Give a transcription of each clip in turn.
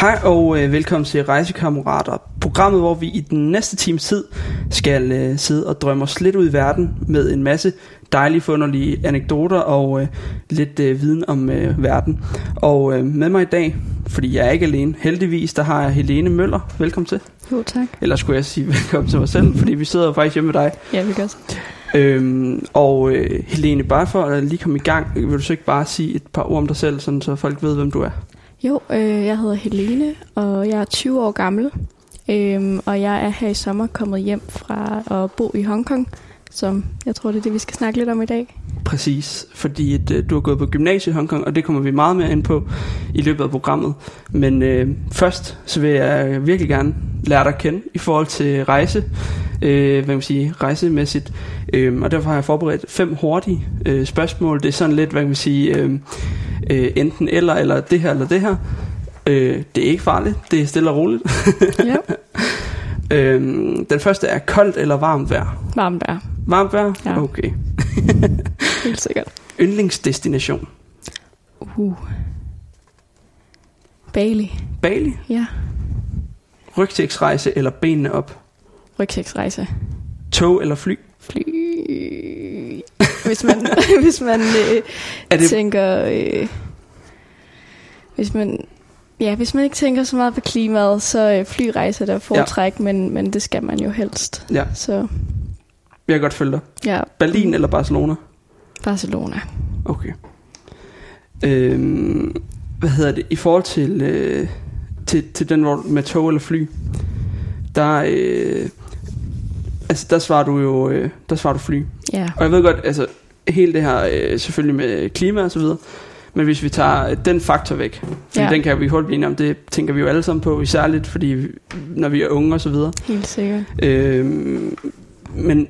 Hej og øh, velkommen til Rejsekammerater, programmet hvor vi i den næste times tid skal øh, sidde og drømme os lidt ud i verden med en masse dejlige forunderlige anekdoter og øh, lidt øh, viden om øh, verden. Og øh, med mig i dag, fordi jeg er ikke alene, heldigvis, der har jeg Helene Møller. Velkommen til. Jo, tak. Eller skulle jeg sige velkommen til mig selv, fordi vi sidder faktisk hjemme med dig. Ja, vi gør så. Øhm, og øh, Helene, bare for at lige komme i gang, vil du så ikke bare sige et par ord om dig selv, sådan, så folk ved, hvem du er? Jo, øh, jeg hedder Helene, og jeg er 20 år gammel. Øh, og jeg er her i sommer kommet hjem fra at bo i Hongkong, som jeg tror, det er det, vi skal snakke lidt om i dag. Præcis, fordi at, øh, du har gået på gymnasiet i Hongkong, og det kommer vi meget mere ind på i løbet af programmet. Men øh, først så vil jeg virkelig gerne lære dig at kende i forhold til rejse, øh, hvad kan man sige, rejsemæssigt. Øh, og derfor har jeg forberedt fem hurtige øh, spørgsmål. Det er sådan lidt, hvad kan man sige, øh, øh, enten eller, eller det her eller det her. Øh, det er ikke farligt, det er stille og roligt. Ja, øh, den første er koldt eller varmt vejr? varmt vejr. Varmt vejr? Ja. Okay. Helt sikkert. Yndlingsdestination? Uh. Bali. Bali? Ja. Rygsæksrejse eller benene op? Rygsæksrejse. Tog eller fly? Fly. Hvis man, hvis man øh, Er det... tænker... Øh, hvis man... Ja, hvis man ikke tænker så meget på klimaet, så øh, flyrejse er der foretræk, ja. men, men det skal man jo helst. Ja, Så jeg kan godt følge dig. ja, Berlin eller Barcelona? Barcelona. Okay. Øhm, hvad hedder det? I forhold til, øh, til, til den hvor med tog eller fly, der, øh, altså der svarer du jo, øh, der svarer du fly. Ja, Og jeg ved godt, altså hele det her, øh, selvfølgelig med klima og så videre, men hvis vi tager øh, den faktor væk, fordi Ja. den kan vi hurtigt blive om, det tænker vi jo alle sammen på, særligt fordi vi, når vi er unge og så videre. helt sikkert. Øhm, men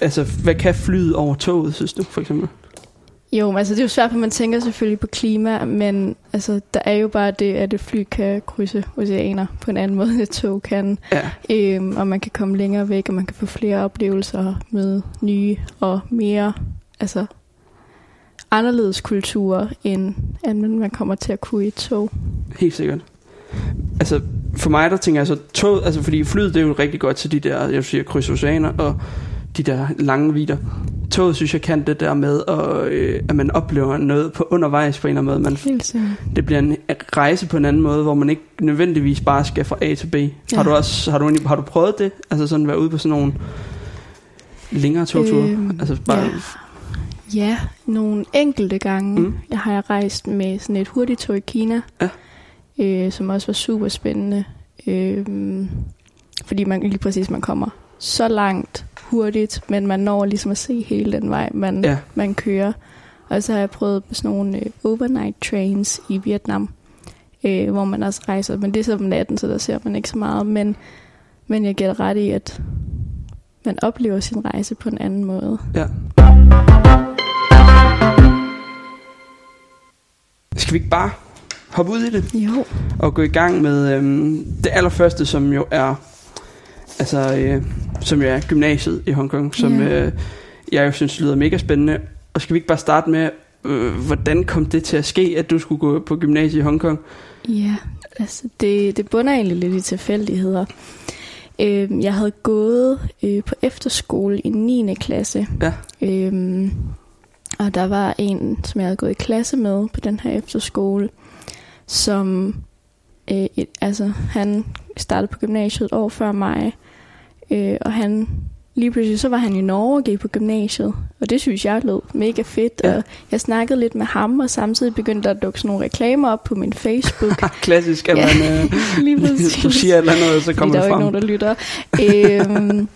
altså, hvad kan flyet over toget, synes du, for eksempel? Jo, men altså det er jo svært, for man tænker selvfølgelig på klima, men altså, der er jo bare det, at et fly kan krydse oceaner på en anden måde, end et tog kan. Ja, Øhm, og man kan komme længere væk, og man kan få flere oplevelser, møde nye og mere altså, anderledes kulturer, end at man kommer til at kunne i et tog. helt sikkert. Altså, for mig der tænker jeg så, toget, altså fordi flyet det er jo rigtig godt til de der, jeg vil sige, krydse oceaner og de der lange vider. Toget synes jeg kan det der med, at, øh, at man oplever noget på undervejs på en eller anden måde. Man, det bliver en rejse på en anden måde, hvor man ikke nødvendigvis bare skal fra A til B. Ja. Har du også har du, egentlig- har du prøvet det? Altså sådan være ude på sådan nogle længere togture? Øhm, altså bare, ja. Ja, nogle enkelte gange. Mm. Jeg har rejst med sådan et hurtigtog i Kina, Ja. øh, som også var super spændende. Øh, fordi man lige præcis man kommer så langt hurtigt, men man når ligesom at se hele den vej, man, Ja. man kører. Og så har jeg prøvet på sådan nogle øh, overnight trains i Vietnam, øh, hvor man også rejser. Men det er så om natten, så der ser man ikke så meget. Men, men jeg dig ret i, at man oplever sin rejse på en anden måde. Ja. Skal vi ikke bare hoppe ud i det Jo. og gå i gang med øhm, det allerførste, som jo er altså øh, som jo er gymnasiet i Hongkong, som Ja. øh, jeg jo synes lyder mega spændende. Og skal vi ikke bare starte med, øh, hvordan kom det til at ske, at du skulle gå på gymnasiet i Hongkong? Ja, altså det, det bunder egentlig lidt i tilfældigheder. Øh, jeg havde gået øh, på efterskole i 9. klasse. Ja. Øh, og der var en, som jeg havde gået i klasse med på den her efterskole, som øh, et, altså, han startede på gymnasiet et år før mig. Øh, og han lige pludselig så var han i Norge og gik på gymnasiet. Og det synes jeg lød mega fedt. Ja. Og jeg snakkede lidt med ham, og samtidig begyndte der at dukke sådan nogle reklamer op på min Facebook. Klassisk, at Ja, man, øh, lige præcis. du siger et eller andet, og så kommer der det er jo frem. ikke nogen, der lytter. øhm,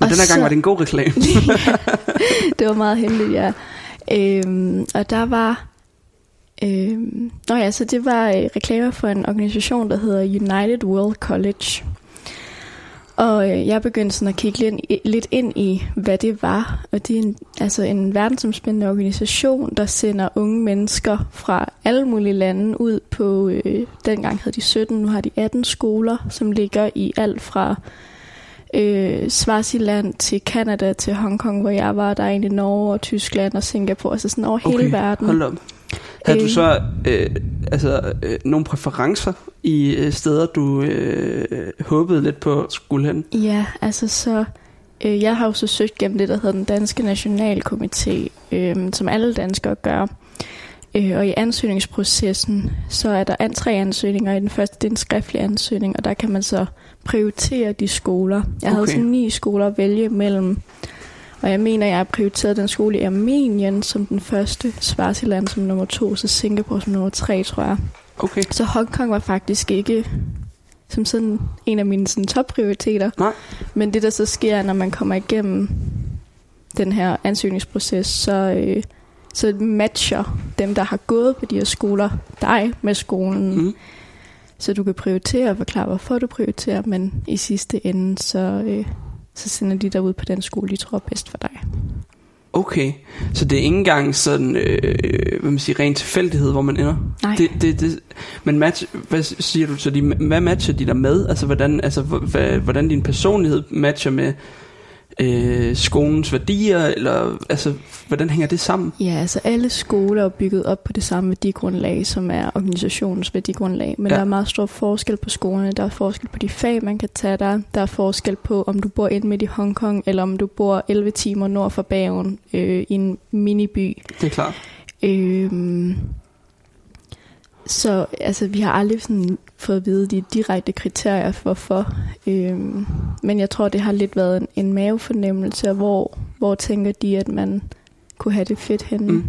Men og den her gang var det en god reklame. det var meget heldigt, ja. Øhm, og der var... Øhm, nå ja, så det var øh, reklamer for en organisation, der hedder United World College. Og øh, jeg begyndte sådan at kigge lidt, lidt ind i, hvad det var. Og det er en, altså en verdensomspændende organisation, der sender unge mennesker fra alle mulige lande ud på, øh, dengang havde de 17, nu har de 18 skoler, som ligger i alt fra øh, Swaziland til Canada til Hongkong, hvor jeg var. Der er egentlig Norge og Tyskland og Singapore, altså sådan over hele verden. hold op. Havde du Øh. så øh, altså, øh, nogle præferencer i øh, steder, du øh, håbede lidt på skulle hen? Ja, altså så... Øh, jeg har jo så søgt gennem det, der hedder den Danske Nationalkomité, øh, som alle danskere gør. Øh, og i ansøgningsprocessen, så er der tre ansøgninger. I den første, det er en skriftlig ansøgning, og der kan man så prioritere de skoler. Jeg havde Okay. sådan ni skoler at vælge mellem. Og jeg mener, jeg har prioriteret den skole i Armenien som den første, Swaziland som nummer to, så Singapore som nummer tre, tror jeg. Okay. Så Hongkong var faktisk ikke som sådan en af mine sådan, topprioriteter. Nej. Men det, der så sker, når man kommer igennem den her ansøgningsproces, så, øh, så matcher dem, der har gået på de her skoler, dig med skolen. Mm. Så du kan prioritere og forklare, hvorfor du prioriterer, men i sidste ende, så, øh, så sender de dig ud på den skole, de tror er bedst for dig. Okay, så det er ikke engang sådan, øh, hvad man siger, ren tilfældighed, hvor man ender? Nej. Det, det, det, men match, hvad siger du så, de, hvad matcher de der med? Altså, hvordan, altså, hvordan din personlighed matcher med øh, skolens værdier, eller altså, hvordan hænger det sammen? Ja, altså alle skoler er bygget op på det samme værdigrundlag, som er organisationens værdigrundlag. Men Ja. der er meget stor forskel på skolerne. Der er forskel på de fag, man kan tage der. Der er forskel på, om du bor ind midt i Hongkong, eller om du bor 11 timer nord for Bergen øh, i en miniby. Det er klart. Øhm, så altså, vi har aldrig sådan fået at vide de direkte kriterier for hvorfor. Øhm, men jeg tror, det har lidt været en, en mavefornemmelse, hvor, hvor tænker de, at man kunne have det fedt henne. Mm.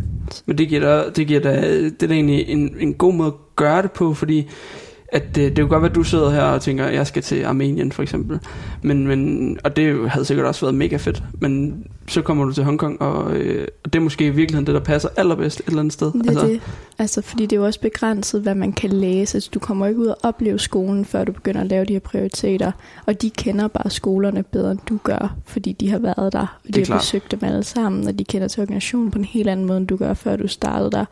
Men det giver da, det giver da, det er da egentlig en, en god måde at gøre det på, fordi at det, det kan godt være, at du sidder her og tænker, at jeg skal til Armenien for eksempel. Men, men, og det havde sikkert også været mega fedt. Men så kommer du til Hongkong, og, øh, og det er måske i virkeligheden det, der passer allerbedst et eller andet sted. Det altså. det. Altså, fordi det er jo også begrænset, hvad man kan læse. Altså, du kommer ikke ud og opleve skolen, før du begynder at lave de her prioriteter. Og de kender bare skolerne bedre, end du gør, fordi de har været der. Og de har klart. besøgt dem alle sammen, og de kender til organisationen på en helt anden måde, end du gør, før du startede der.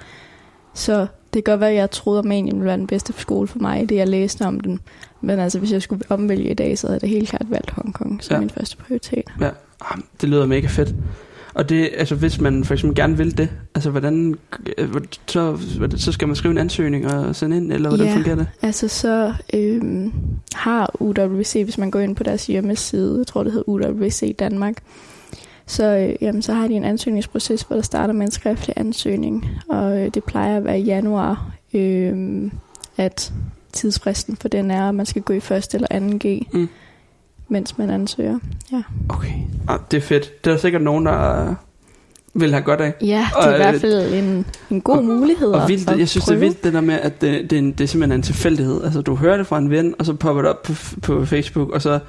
Så det kan godt være, at jeg troede, at Armenien ville være den bedste skole for mig, det jeg læste om den. Men altså, hvis jeg skulle omvælge i dag, så havde jeg helt klart valgt Hongkong som Ja. min første prioritet. Ja, ah, det lyder mega fedt. Og det, altså hvis man for eksempel gerne vil det, altså hvordan, så, så skal man skrive en ansøgning og sende ind, eller hvordan Ja. fungerer det? Altså så øhm, har UWC, hvis man går ind på deres hjemmeside, jeg tror det hedder UWC Danmark, så, øh, jamen, så har de en ansøgningsproces, hvor der starter med en skriftlig ansøgning, og øh, det plejer at være i januar, øh, at tidsfristen for den er, at man skal gå i første eller anden G, Mm. mens man ansøger. Ja, Okay, ah, det er fedt. Det er sikkert nogen, der vil have godt af. ja det er Og, i hvert øh, fald en, en god mulighed Og vildt, at jeg synes, det er prøve. vildt det der med, at det, det, er en, det er simpelthen en tilfældighed. Altså, du hører det fra en ven, og så popper det op på, på Facebook, og så,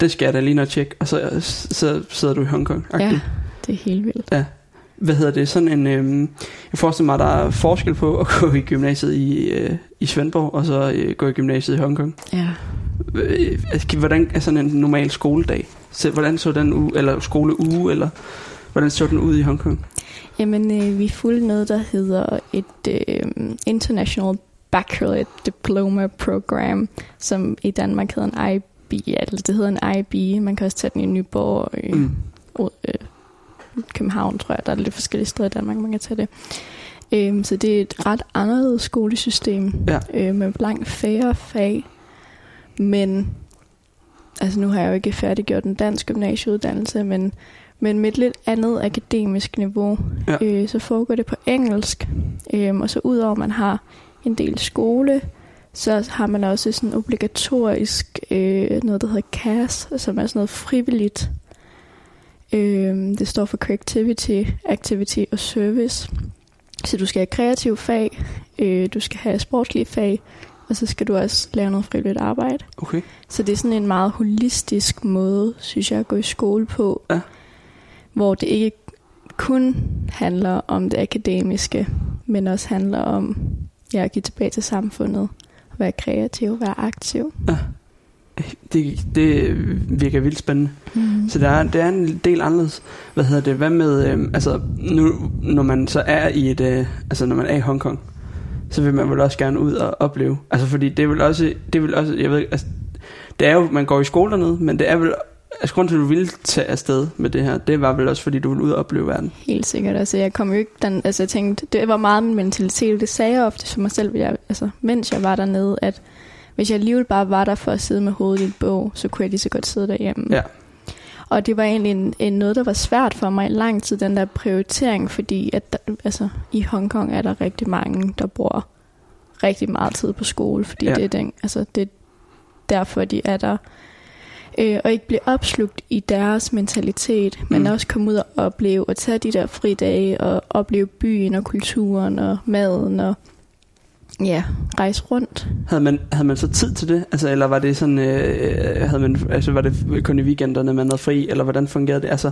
det skal jeg da lige at tjekke, og så, så sidder du i Hongkong. Ja, det er helt vildt. Hvad hedder det? Sådan en, øhm, jeg forestiller mig, at der er forskel på at gå i gymnasiet i, øh, i Svendborg, og så øh, gå i gymnasiet i Hongkong. Ja. Øh, altså, hvordan er sådan en normal skoledag? Så, hvordan så den uge, eller skoleuge, eller hvordan så den ud i Hongkong? Jamen, øh, vi fulgte noget, der hedder et øh, International Baccalaureate Diploma Program, som i Danmark hedder en IB, altså det hedder en IB. Man kan også tage den i Nyborg og i Mm. mm. øh, København, tror jeg. Der er lidt forskellige steder i Danmark, man kan tage det. Øhm, så det er et ret anderledes skolesystem Ja. øh, med langt færre fag. Men altså nu har jeg jo ikke færdiggjort en dansk gymnasieuddannelse, men, men med et lidt andet akademisk niveau, Ja. øh, så foregår det på engelsk. Øhm, og så udover at man har en del skole, så har man også sådan obligatorisk øh, noget, der hedder CAS, som er sådan noget frivilligt. Øhm, det står for Creativity, Activity og Service. Så du skal have kreativ fag, øh, du skal have sportslige fag, og så skal du også lave noget frivilligt arbejde. Okay. Så det er sådan en meget holistisk måde, synes jeg, at gå i skole på. Ja. Hvor det ikke kun handler om det akademiske, men også handler om ja, at give tilbage til samfundet. Være kreativ, være aktiv. Det, det virker vildt spændende. Mm. Så der er, det er en del anderledes. Hvad hedder det? Hvad med, øh, altså, nu, når man så er i et, øh, altså når man er i Hongkong, så vil man vel også gerne ud og opleve. Altså fordi det vil også, det vil også, jeg ved altså, det er jo, man går i skole dernede, men det er vel Altså grunden til, at du ville tage afsted med det her, det var vel også, fordi du ville ud og opleve verden. Helt sikkert. Altså, jeg kom jo ikke den, altså, jeg tænkte, det var meget min mentalitet. Det sagde jeg ofte for mig selv, jeg, altså, mens jeg var dernede, at hvis jeg alligevel bare var der for at sidde med hovedet i et bog, så kunne jeg lige så godt sidde derhjemme. Ja. Og det var egentlig en, en noget, der var svært for mig i lang tid, den der prioritering, fordi at der, altså, i Hongkong er der rigtig mange, der bruger rigtig meget tid på skole, fordi ja. det, er den, altså, det er derfor, de er der. Øh, og ikke blive opslugt i deres mentalitet, men Mm. også komme ud og opleve, og tage de der fridage, og opleve byen og kulturen og maden, og ja, rejse rundt. Havde man, havde man så tid til det? Altså, eller var det sådan, øh, havde man, altså, var det kun i weekenderne, man havde fri, eller hvordan fungerede det? Altså,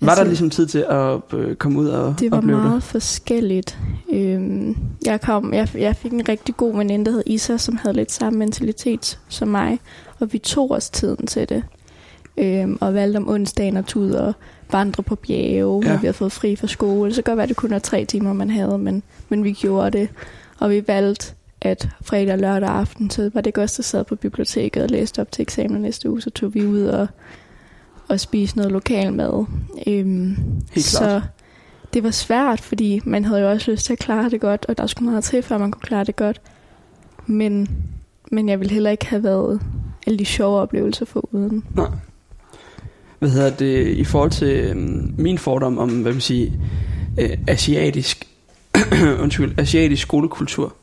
var Altså, der ligesom tid til at øh, komme ud og Det var opleve meget det? forskelligt. Øhm, jeg, kom, jeg, jeg fik en rigtig god veninde, der hed Isa, som havde lidt samme mentalitet som mig. Og vi tog os tiden til det. Øhm, og valgte om onsdagen at tage ud og vandre på bjerge, Ja. når vi havde fået fri fra skole. Så kan godt være, at det kun var tre timer, man havde, men, men vi gjorde det. Og vi valgte, at fredag og lørdag aften, så var det godt, der sad på biblioteket og læste op til eksamen næste uge, så tog vi ud og, og spiste noget lokal mad. Øhm, Helt så klart. det var svært, fordi man havde jo også lyst til at klare det godt, og der skulle meget til, før man kunne klare det godt. Men, men jeg ville heller ikke have været alle de sjove oplevelser for uden. Nej. Hvad hedder det, i forhold til øhm, min fordom om, hvad man siger, øh, asiatisk, undskyld, asiatisk skolekultur,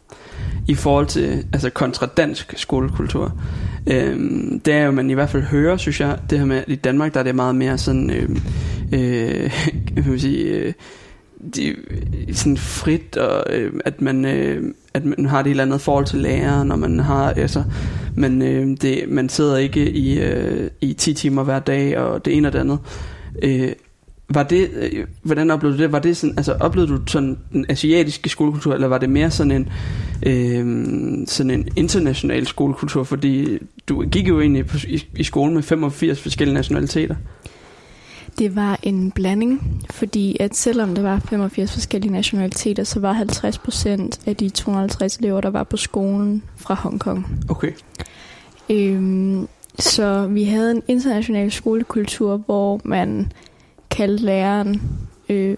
i forhold til, altså kontra dansk skolekultur, øhm, det er jo, man i hvert fald hører, synes jeg, det her med, at i Danmark, der er det meget mere sådan, øhm, øh, øh, hvad man sige, øh, det, sådan frit, og øh, at man øh, at man har et eller andet forhold til læreren, når man har altså, man, øh, det, man sidder ikke i, øh, i 10 timer hver dag, og det ene og det andet. Øh, var det, øh, hvordan oplevede du det? Var det sådan, altså oplevede du sådan den asiatiske skolekultur, eller var det mere sådan en, øh, sådan en international skolekultur? Fordi du gik jo egentlig på, i, i skole med 85 forskellige nationaliteter. Det var en blanding, fordi at selvom der var 85 forskellige nationaliteter, så var 50 procent af de 250 elever, der var på skolen fra Hongkong. Okay. Øhm, så vi havde en international skolekultur, hvor man kaldte læreren øh,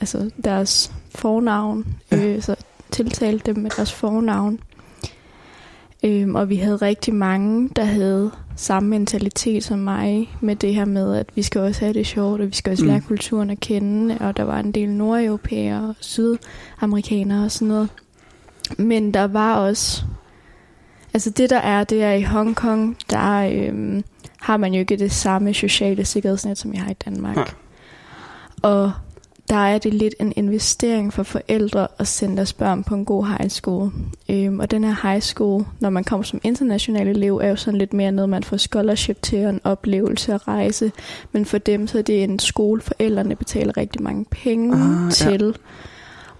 altså deres fornavn, Ja. øh, så tiltalte dem med deres fornavn. Øhm, og vi havde rigtig mange, der havde samme mentalitet som mig, med det her med, at vi skal også have det sjovt, og vi skal også Mm. lære kulturen at kende, og der var en del nordeuropæere og sydamerikanere og sådan noget. Men der var også Altså det der er, det er i Hongkong, der øhm, har man jo ikke det samme sociale sikkerhedsnet, som jeg har i Danmark. Nej. Og der er det lidt en investering for forældre at sende deres børn på en god high school. Øhm, og den her high school, når man kommer som international elev, er jo sådan lidt mere noget, man får scholarship til og en oplevelse at rejse. Men for dem, så er det en skole, forældrene betaler rigtig mange penge Ah, ja. til.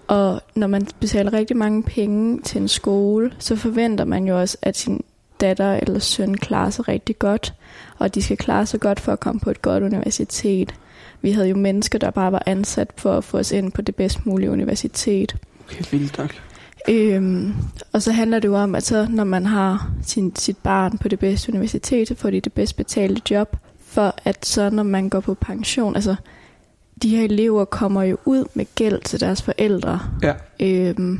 Og når man betaler rigtig mange penge til en skole, så forventer man jo også, at sin datter eller søn klarer sig rigtig godt, og de skal klare sig godt for at komme på et godt universitet. Vi havde jo mennesker, der bare var ansat for at få os ind på det bedst mulige universitet. Okay, vildt tak. Øhm, og så handler det jo om, at så, når man har sin, sit barn på det bedste universitet, så får de det bedst betalte job, for at så når man går på pension, altså de her elever kommer jo ud med gæld til deres forældre, Ja. øhm,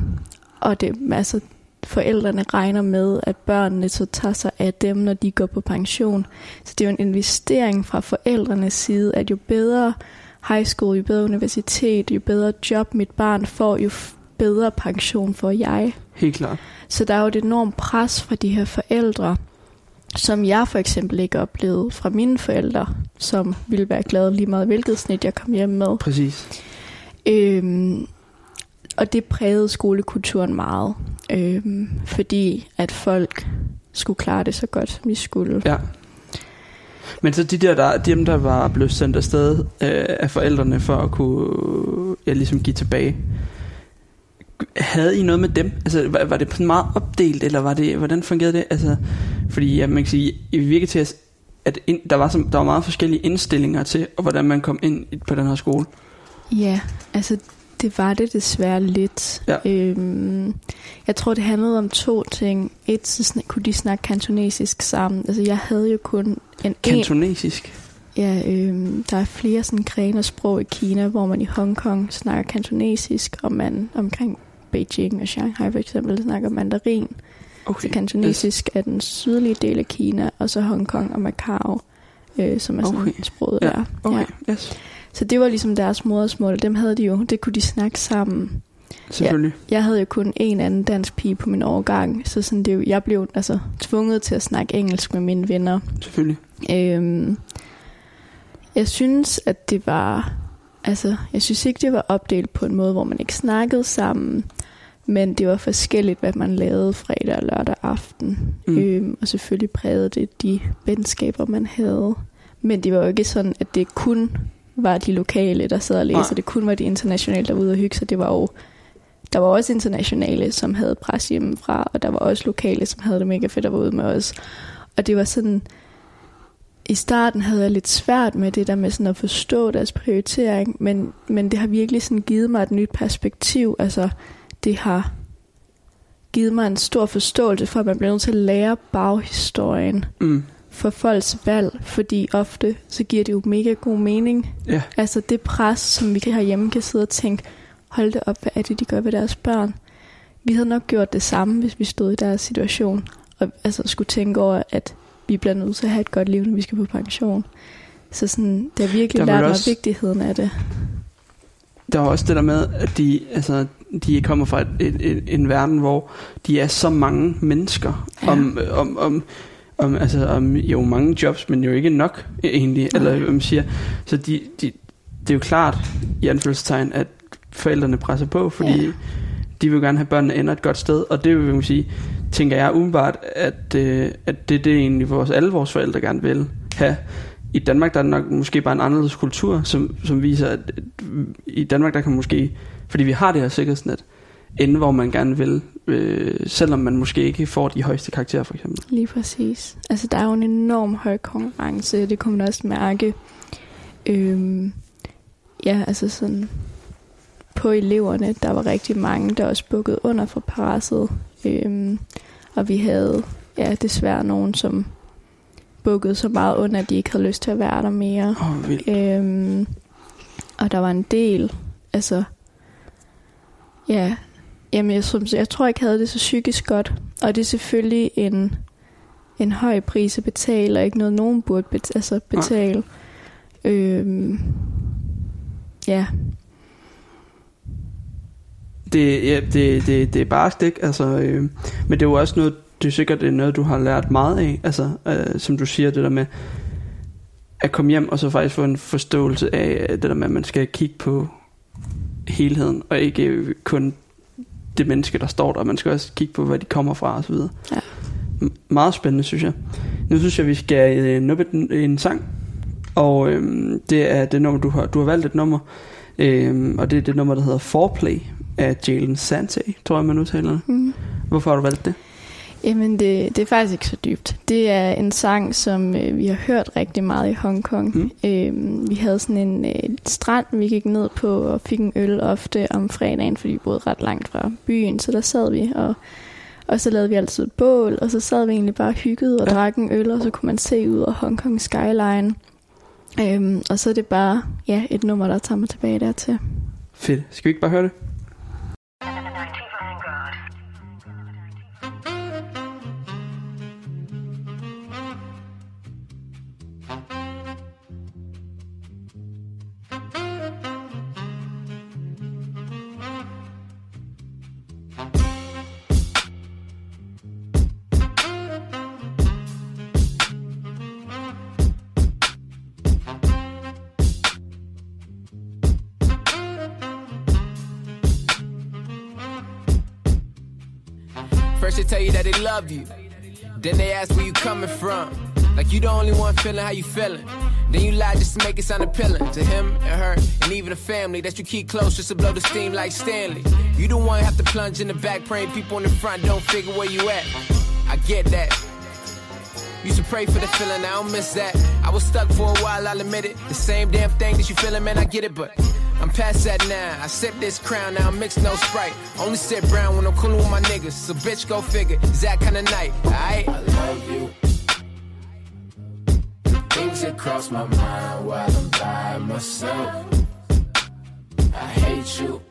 og det, altså, forældrene regner med, at børnene så tager sig af dem, når de går på pension. Så det er jo en investering fra forældrenes side, at jo bedre high school, jo bedre universitet, jo bedre job mit barn får, jo bedre pension får jeg. Helt klart. Så der er jo et enormt pres fra de her forældre, som jeg for eksempel ikke oplevede fra mine forældre, som ville være glade lige meget hvilket snit jeg kom hjem med. Præcis. Øhm, og det prægede skolekulturen meget, øhm, fordi at folk skulle klare det så godt, som de skulle. Ja. Men så de der, der, dem, der var blevet sendt afsted øh, af forældrene for at kunne ja, ligesom give tilbage, havde I noget med dem? Altså, var, var det meget opdelt, eller var det, hvordan fungerede det? Altså, fordi ja, man kan sige, I virker til, at at ind, der, var, så, der var meget forskellige indstillinger til, og hvordan man kom ind på den her skole. Ja, altså det var det desværre lidt. Ja. Øhm, jeg tror, det handlede om to ting. Et, så kunne de snakke kantonesisk sammen. Altså jeg havde jo kun en, en, Kantonesisk. ja, øh, der er flere sådan grene sprog i Kina, hvor man i Hongkong snakker kantonesisk, og man omkring Beijing og Shanghai for eksempel snakker mandarin. Okay. Så kantonesisk er den sydlige del af Kina, og så Hongkong og Macau, øh, som er sådan Okay. okay. sproget Ja, der. Okay, ja. yes. Så det var ligesom deres modersmål. Dem havde de jo, det kunne de snakke sammen. Selvfølgelig. Jeg havde jo kun en anden dansk pige på min årgang, så sådan det, jo- jeg blev altså tvunget til at snakke engelsk med mine venner. Selvfølgelig. Øhm, jeg synes, at det var... Altså, jeg synes ikke, det var opdelt på en måde, hvor man ikke snakkede sammen, men det var forskelligt, hvad man lavede fredag og lørdag aften. Mm. Øhm, og selvfølgelig prægede det de venskaber, man havde. Men det var jo ikke sådan, at det kun var de lokale, der sad og læste. Det kun var de internationale, der var ude og hygge sig. Det var jo der var også internationale, som havde pres hjemmefra, og der var også lokale, som havde det mega fedt at være ude med os. Og det var sådan, i starten havde jeg lidt svært med det der med sådan at forstå deres prioritering, men, men det har virkelig sådan givet mig et nyt perspektiv. Altså, det har givet mig en stor forståelse for, at man bliver nødt til at lære baghistorien Mm. for folks valg, fordi ofte så giver det jo mega god mening. Ja. Altså det pres, som vi kan herhjemme kan sidde og tænke, hold det op, hvad er det, de gør ved deres børn? Vi havde nok gjort det samme, hvis vi stod i deres situation, og altså skulle tænke over, at vi bliver nødt til at have et godt liv, når vi skal på pension. Så sådan, det har virkelig lært mig også- vigtigheden af det. Der er også det der med, at de, altså, de kommer fra et, et, et, en verden, hvor de er så mange mennesker. Ja. Om, om, om, om, altså, om jo mange jobs, men jo ikke nok egentlig. Eller hvad man siger. Så de, de, det er jo klart, i anfølgelsestegn, at forældrene presser på, fordi Ja. de vil gerne have børnene ender et godt sted. Og det vil man sige, tænker jeg umiddelbart, at, øh, at det er det egentlig vores, alle vores forældre gerne vil have. I Danmark der er nok måske bare en anderledes kultur, som, som viser, at at i Danmark der kan måske, fordi vi har det her sikkerhedsnet, ende hvor man gerne vil, øh, selvom man måske ikke får de højeste karakterer for eksempel. Lige præcis. Altså, der er jo en enorm høj konkurrence, det kunne man også mærke. Øhm, ja, altså sådan på eleverne, der var rigtig mange, der også bukkede under for presset. Øhm, og vi havde ja, desværre nogen, som bukkede så meget under, at de ikke havde lyst til at være der mere. Oh, vildt. Øhm, og der var en del, altså, ja, jamen jeg, som, jeg tror ikke, jeg havde det så psykisk godt. Og det er selvfølgelig en, en høj pris at betale, og ikke noget, nogen burde bet, altså betale. Øhm, ja, Det, ja, det, det, det er bare stik, altså, øh, men det er jo også noget, det er sikkert det er noget, du har lært meget af, altså, øh, som du siger, det der med at komme hjem og så faktisk få en forståelse af øh, det der med, at man skal kigge på helheden, og ikke øh, kun det menneske, der står der, man skal også kigge på, hvor de kommer fra videre. Ja. Meget spændende, synes jeg. Nu synes jeg, vi skal øh, nuppe en, en sang, og øh, det er det nummer, du har, du har valgt et nummer, øh, og det er det nummer, der hedder Foreplay af Jalen Sante, tror jeg, man udtaler det. mm. Hvorfor har du valgt det? Jamen, det, det er faktisk ikke så dybt. Det er en sang, som øh, vi har hørt rigtig meget i Hongkong. Mm. Øh, vi havde sådan en øh, strand, vi gik ned på og fik en øl ofte om fredagen, fordi vi boede ret langt fra byen, så der sad vi og og så lavede vi altid et bål, og så sad vi egentlig bare og hyggede og ja. drak en øl, og så kunne man se ud af Hongkong skyline. Øhm, og så er det bare ja, et nummer, der tager mig tilbage dertil. Fedt. Skal vi ikke bare høre det? That they love you. Then they ask where you coming from. Like you the only one feeling how you feeling. Then you lie just to make it sound appealing to him and her and even the family that you keep close just to blow the steam like Stanley. You the one have to plunge in the back, praying people in the front don't figure where you at. I get that. Used to pray for the feeling, I don't miss that. I was stuck for a while, I'll admit it. The same damn thing that you feeling, man, I get it, but past that now. I sip this crown, now I mix no sprite. Only sip brown when I'm coolin' with my niggas. So bitch, go figure. It's that kind of night, alright? I love you. Things that cross my mind while I'm by myself. I hate you.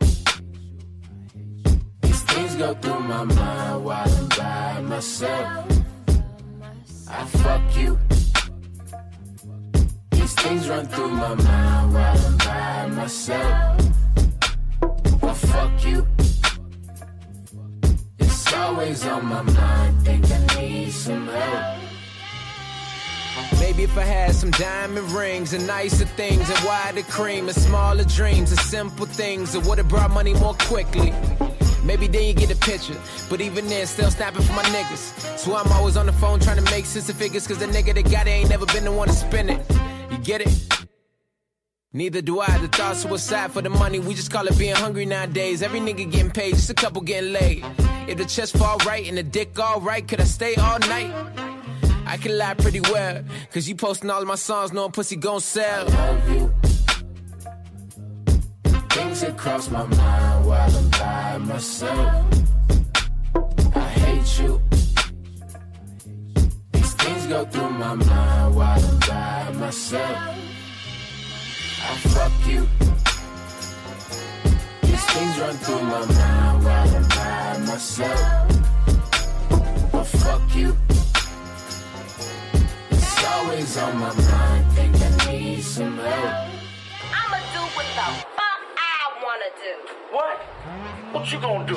These things go through my mind while I'm by myself. I fuck you. Things run through my mind while I'm by myself. But fuck you. It's always on my mind. Think I need some help. Maybe if I had some diamond rings and nicer things and wider cream and smaller dreams and simple things, it would have brought money more quickly. Maybe then you get a picture, but even then, still snapping for my niggas. So I'm always on the phone trying to make sense of figures, cause the nigga that got it ain't never been the one to spend it. Get it? Neither do I. The thought suicide for the money, we just call it being hungry nowadays. Every nigga getting paid, just a couple getting laid. If the chest fall right and the dick all right, could I stay all night? I can lie pretty well, cause you posting all my songs knowing pussy gon' sell. I love you. Things that cross my mind while I'm by myself. I hate you. These things go through my mind while I'm by myself. I fuck you. These things run through my mind while I'm by myself. I fuck you. It's always on my mind. Think I need some help. I'ma do what the fuck I wanna do. What? What you gonna do?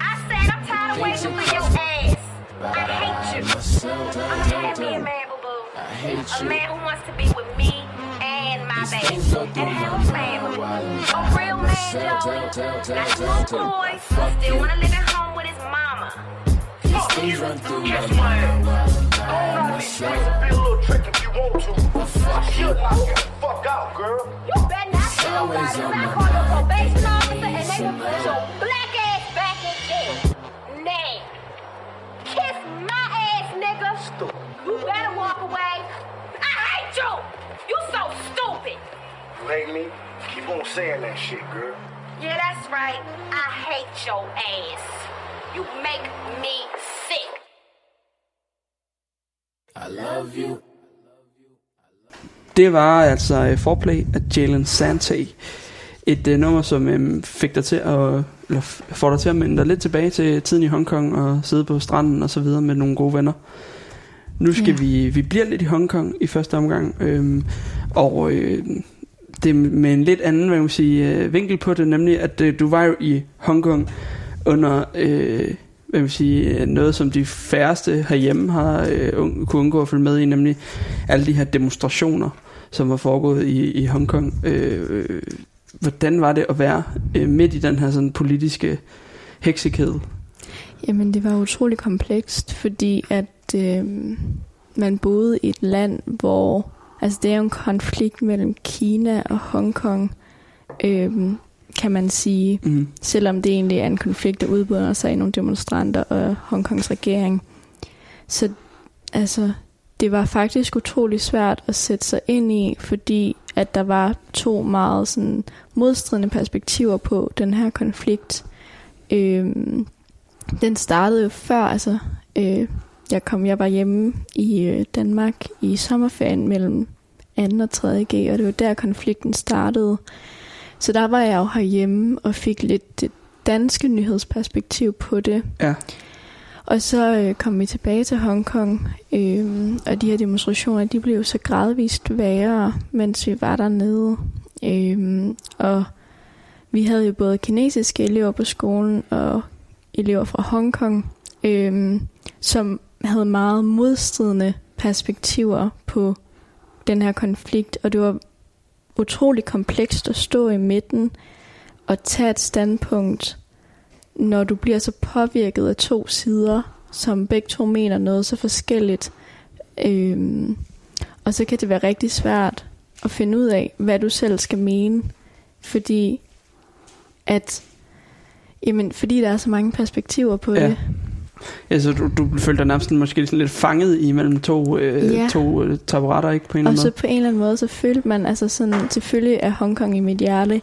I said I'm tired of waiting for your ass. I hate you. I'm tired of being a man, boo boo. I hate A man who wants to be with me and my baby and have a family. A real man, Joey. Not a little boy still wanna live at home with his mama. These things run through my Kiss my mind while I'm Go by on out these streets myself. and be a little trick if you want to. I should knock you the fuck out, girl. You better not tell nobody I call your mind. probation officer and they will put your black kiss my ass, nigga. You better walk away. I hate you. You so stupid. You hate me? Keep on saying that shit, girl. Yeah, that's right. I hate your ass. You make me sick. I love you. Det var altså uh, Foreplay af Jalen Sante. Et uh, nummer, som um, fik dig til at, eller får dig til at minde dig lidt tilbage til tiden i Hongkong og sidde på stranden og så videre med nogle gode venner. Nu skal Ja. vi, vi bliver lidt i Hongkong i første omgang, øhm, og øh, det med en lidt anden hvad man sige, øh, vinkel på det, nemlig at øh, du var jo i Hongkong under øh, hvad man sige, noget, som de færreste herhjemme har øh, un- kunne undgå at følge med i, nemlig alle de her demonstrationer, som var foregået i, i Hongkong. Øh, øh, hvordan var det at være øh, midt i den her sådan politiske heksekæde? Jamen, det var utrolig komplekst, fordi at øh, man boede i et land, hvor... Altså, det er jo en konflikt mellem Kina og Hongkong, øh, kan man sige. Mm. Selvom det egentlig er en konflikt, der udbryder sig i nogle demonstranter og Hongkongs regering. Så altså, det var faktisk utrolig svært at sætte sig ind i, fordi at der var to meget sådan, modstridende perspektiver på den her konflikt. Øhm, den startede jo før, altså øh, jeg kom, jeg var hjemme i øh, Danmark i sommerferien mellem 2. og 3. G, og det var der konflikten startede. Så der var jeg jo herhjemme og fik lidt det danske nyhedsperspektiv på det. Ja. Og så øh, kom vi tilbage til Hongkong, øh, og de her demonstrationer, de blev så gradvist værre, mens vi var dernede. Øh, og vi havde jo både kinesiske elever på skolen og elever fra Hongkong, øh, som havde meget modstridende perspektiver på den her konflikt, og det var utrolig komplekst at stå i midten og tage et standpunkt, når du bliver så påvirket af to sider, som begge to mener noget så forskelligt. Øhm, og så kan det være rigtig svært at finde ud af, hvad du selv skal mene, fordi at jamen, fordi der er så mange perspektiver på Ja. det. Ja, så du, du følte dig nærmest måske sådan lidt fanget i mellem to, øh, Ja. to øh, taburetter, ikke på en Og så på en eller anden måde, så følte man, altså sådan, selvfølgelig er Hongkong i mit hjerte,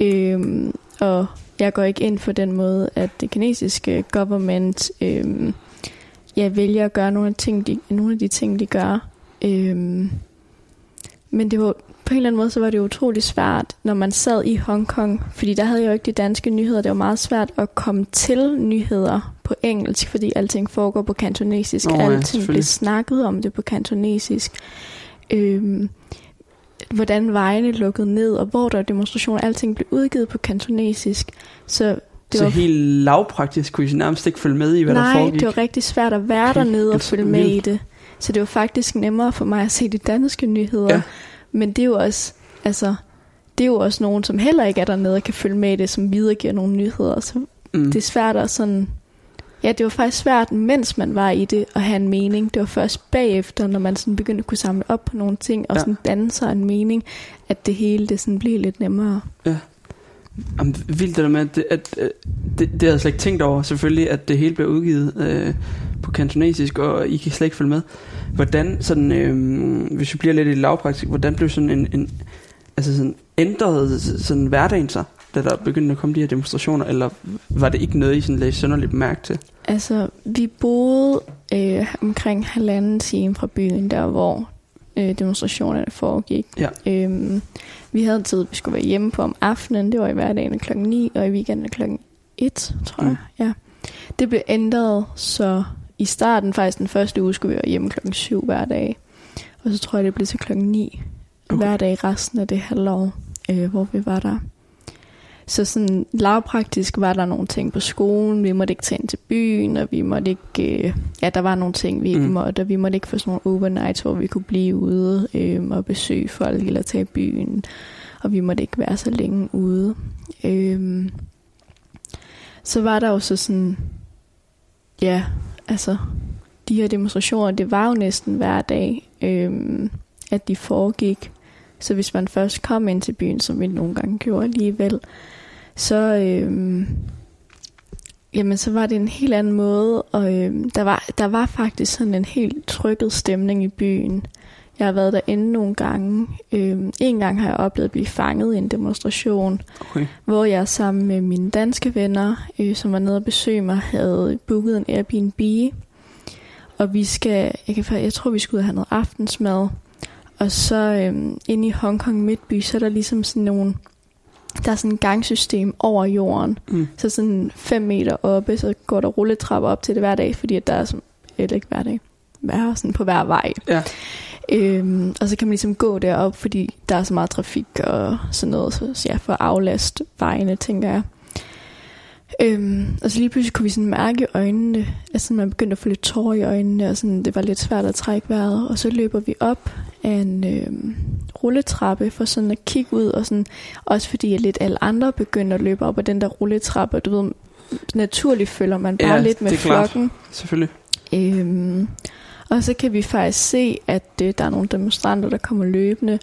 øhm, og jeg går ikke ind for den måde, at det kinesiske government øhm, jeg vælger at gøre nogle af, ting, de, nogle af de ting, de gør. Øhm, men det var på en eller anden måde, så var det utrolig svært, når man sad i Hongkong, fordi der havde jeg jo ikke de danske nyheder. Det var meget svært at komme til nyheder på engelsk, fordi alting foregår på kantonesisk. Nå ja, alting blev snakket om det på kantonesisk. Øhm, hvordan vejene lukkede ned, og hvor der var demonstrationer, alting blev udgivet på kantonesisk. Så det så var helt lavpraktisk kunne I nærmest ikke følge med i, hvad der Nej, foregik. det var rigtig svært at være dernede og følge med i det. Så det var faktisk nemmere for mig at se de danske nyheder. Ja. Men det er jo også, altså, det er jo også nogen, som heller ikke er dernede og kan følge med i det, som videregiver nogle nyheder. Så mm. det er svært at sådan... Ja, det var faktisk svært, mens man var i det, at have en mening. Det var først bagefter, når man sådan begyndte at kunne samle op på nogle ting, og Ja. sådan danne sig en mening, at det hele det sådan blev lidt nemmere. Jamen, vildt det der med, at, det, at øh, det, det havde jeg slet ikke tænkt over, selvfølgelig, at det hele blev udgivet øh, på kantonesisk, og I kan slet ikke følge med. Hvordan sådan, øh, hvis vi bliver lidt i lavpraktik, hvordan blev sådan en, en altså sådan, ændrede sådan hverdagen sig, da der begyndte at komme de her demonstrationer, eller var det ikke noget, I sådan lagde sønderligt mærke til? Altså, vi boede øh, omkring halvanden time fra byen, der hvor øh, demonstrationerne foregik. Ja. Øhm, vi havde tid, vi skulle være hjemme på om aftenen. Det var i hverdagen klokken 9, og i weekenden klokken 1, tror jeg. Ja. Det blev ændret, så i starten, faktisk den første uge, skulle vi være hjemme klokken 7 hver dag. Og så tror jeg, det blev til klokken 9 Okay. hver dag resten af det halvår, øh, hvor vi var der. Så sådan lavpraktisk var der nogle ting på skolen. Vi måtte ikke tage ind til byen, og vi måtte ikke... Øh, ja, der var nogle ting, vi ikke Mm. måtte, og vi måtte ikke få sådan nogle overnights, hvor vi kunne blive ude øh, og besøge folk eller tage i byen. Og vi måtte ikke være så længe ude. Øh, så var der jo så sådan... Ja, altså... De her demonstrationer, det var jo næsten hver dag, øh, at de foregik. Så hvis man først kom ind til byen, som vi nogle gange gjorde alligevel, så, øhm, jamen, så var det en helt anden måde. Og øhm, der, var, der var faktisk sådan en helt trykket stemning i byen. Jeg har været derinde nogle gange. Øhm, en gang har jeg oplevet at blive fanget i en demonstration, Okay. hvor jeg sammen med mine danske venner, øh, som var nede og besøge mig, havde booket en Airbnb. Og vi skal, jeg, kan, jeg tror, vi skulle have noget aftensmad. Og så øhm, inde i Hongkong Midtby, så er der ligesom sådan nogle, der er sådan et gangsystem over jorden. Mm. Så sådan 5 meter oppe, så går der rulletrapper op til det hver dag, fordi at der er sådan, eller ikke hver dag, hver, sådan på hver vej. Ja. Øhm, og så kan man ligesom gå derop, fordi der er så meget trafik og sådan noget, så, ja, for at aflaste vejene, tænker jeg. Øhm, og så lige pludselig kunne vi sådan mærke øjnene, altså man begyndte at få lidt tårer i øjnene, og sådan, det var lidt svært at trække vejret. Og så løber vi op af en øhm, rulletrappe for sådan at kigge ud, og sådan, også fordi at lidt alle andre begyndte at løbe op ad den der rulletrappe, og du ved, naturligt følger man bare Ja, lidt med det er klart. flokken. Selvfølgelig. Øhm, og så kan vi faktisk se, at øh, der er nogle demonstranter, der kommer løbende,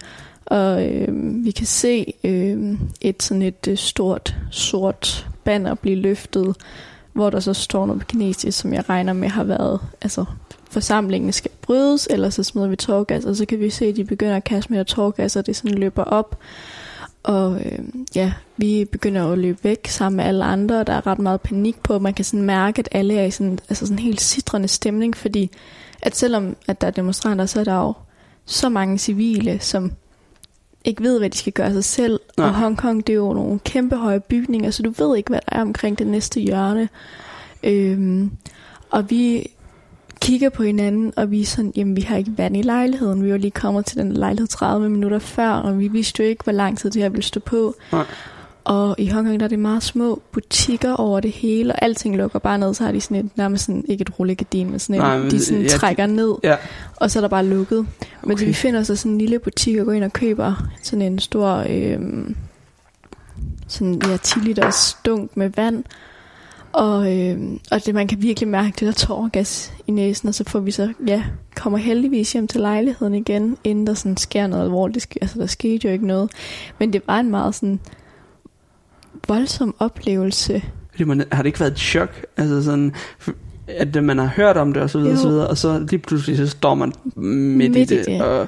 og øhm, vi kan se øhm, et sådan et øh, stort sort banner blive løftet, hvor der så står noget på kinesisk, som jeg regner med har været, altså forsamlingen skal brydes, eller så smider vi tårgas, og så kan vi se, at de begynder at kaste mere tårgas, og det sådan løber op. Og øh, ja, vi begynder at løbe væk sammen med alle andre, og der er ret meget panik på. Man kan sådan mærke, at alle er i sådan, altså sådan en helt sidrende stemning, fordi at selvom at der er demonstranter, så er der jo så mange civile, som ikke ved, hvad de skal gøre sig selv. Nej. Og Hongkong, det er jo nogle kæmpe høje bygninger, så du ved ikke, hvad der er omkring det næste hjørne. Øhm, og vi kigger på hinanden, og vi er sådan, jamen vi har ikke vand i lejligheden. Vi var lige kommet til den lejlighed 30 minutter før, og vi vidste jo ikke, hvor lang tid det her ville stå på. Nej. Og i Hongkong der er det meget små butikker over det hele, og alting lukker bare ned, så har de sådan et, nærmest sådan, ikke et rullegardin, men sådan en, Nej, men de sådan ja, de- trækker ned, Ja. og så er der bare lukket. Men Okay. vi finder så sådan en lille butik og går ind og køber sådan en stor, øhm, sådan ja, 10 liters dunk med vand. Og, øhm, og det, man kan virkelig mærke det der tårgas i næsen, og så får vi så, ja, kommer heldigvis hjem til lejligheden igen, inden der sådan sker noget alvorligt. Altså, der skete jo ikke noget. Men det var en meget sådan voldsom oplevelse. Fordi man, har det ikke været et chok? Altså sådan, at man har hørt om det og så videre, og så videre, og så lige pludselig så står man midt, Midt i i det. det. Og,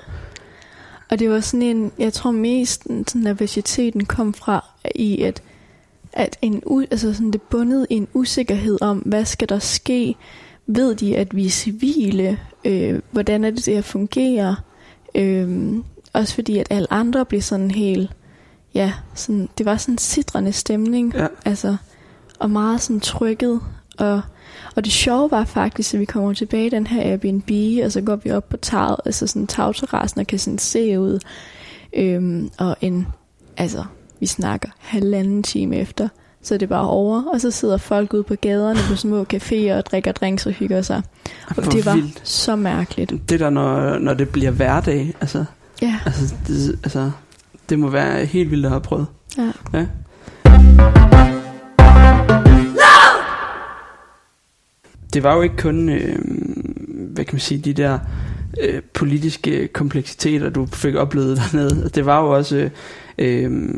Og det var sådan en, jeg tror mest sådan nervøsiteten kom fra i, at, at en, altså sådan det bundet i en usikkerhed om, hvad skal der ske? Ved de, at vi er civile? Øh, hvordan er det, det her fungerer? Øh, også fordi, at alle andre blev sådan helt, ja, sådan, det var sådan en sidrende stemning, Ja. altså, og meget sådan trykket, og, og det sjove var faktisk, at vi kommer tilbage i den her Airbnb, og så går vi op på tag, altså sådan tagterrassen og kan sådan se ud, øhm, og en, altså, vi snakker halvanden time efter, så er det bare over, og så sidder folk ude på gaderne på små caféer og drikker drinks og hygger sig. Og det var vildt. så mærkeligt. Det der, når, når det bliver hverdag, altså, Ja, altså, det, altså, det må være helt vildt at have prøvet. ja. Ja. Det var jo ikke kun, øh, hvad kan man sige, de der øh, politiske kompleksiteter, du fik oplevet dernede. Det var jo også, øh, øh,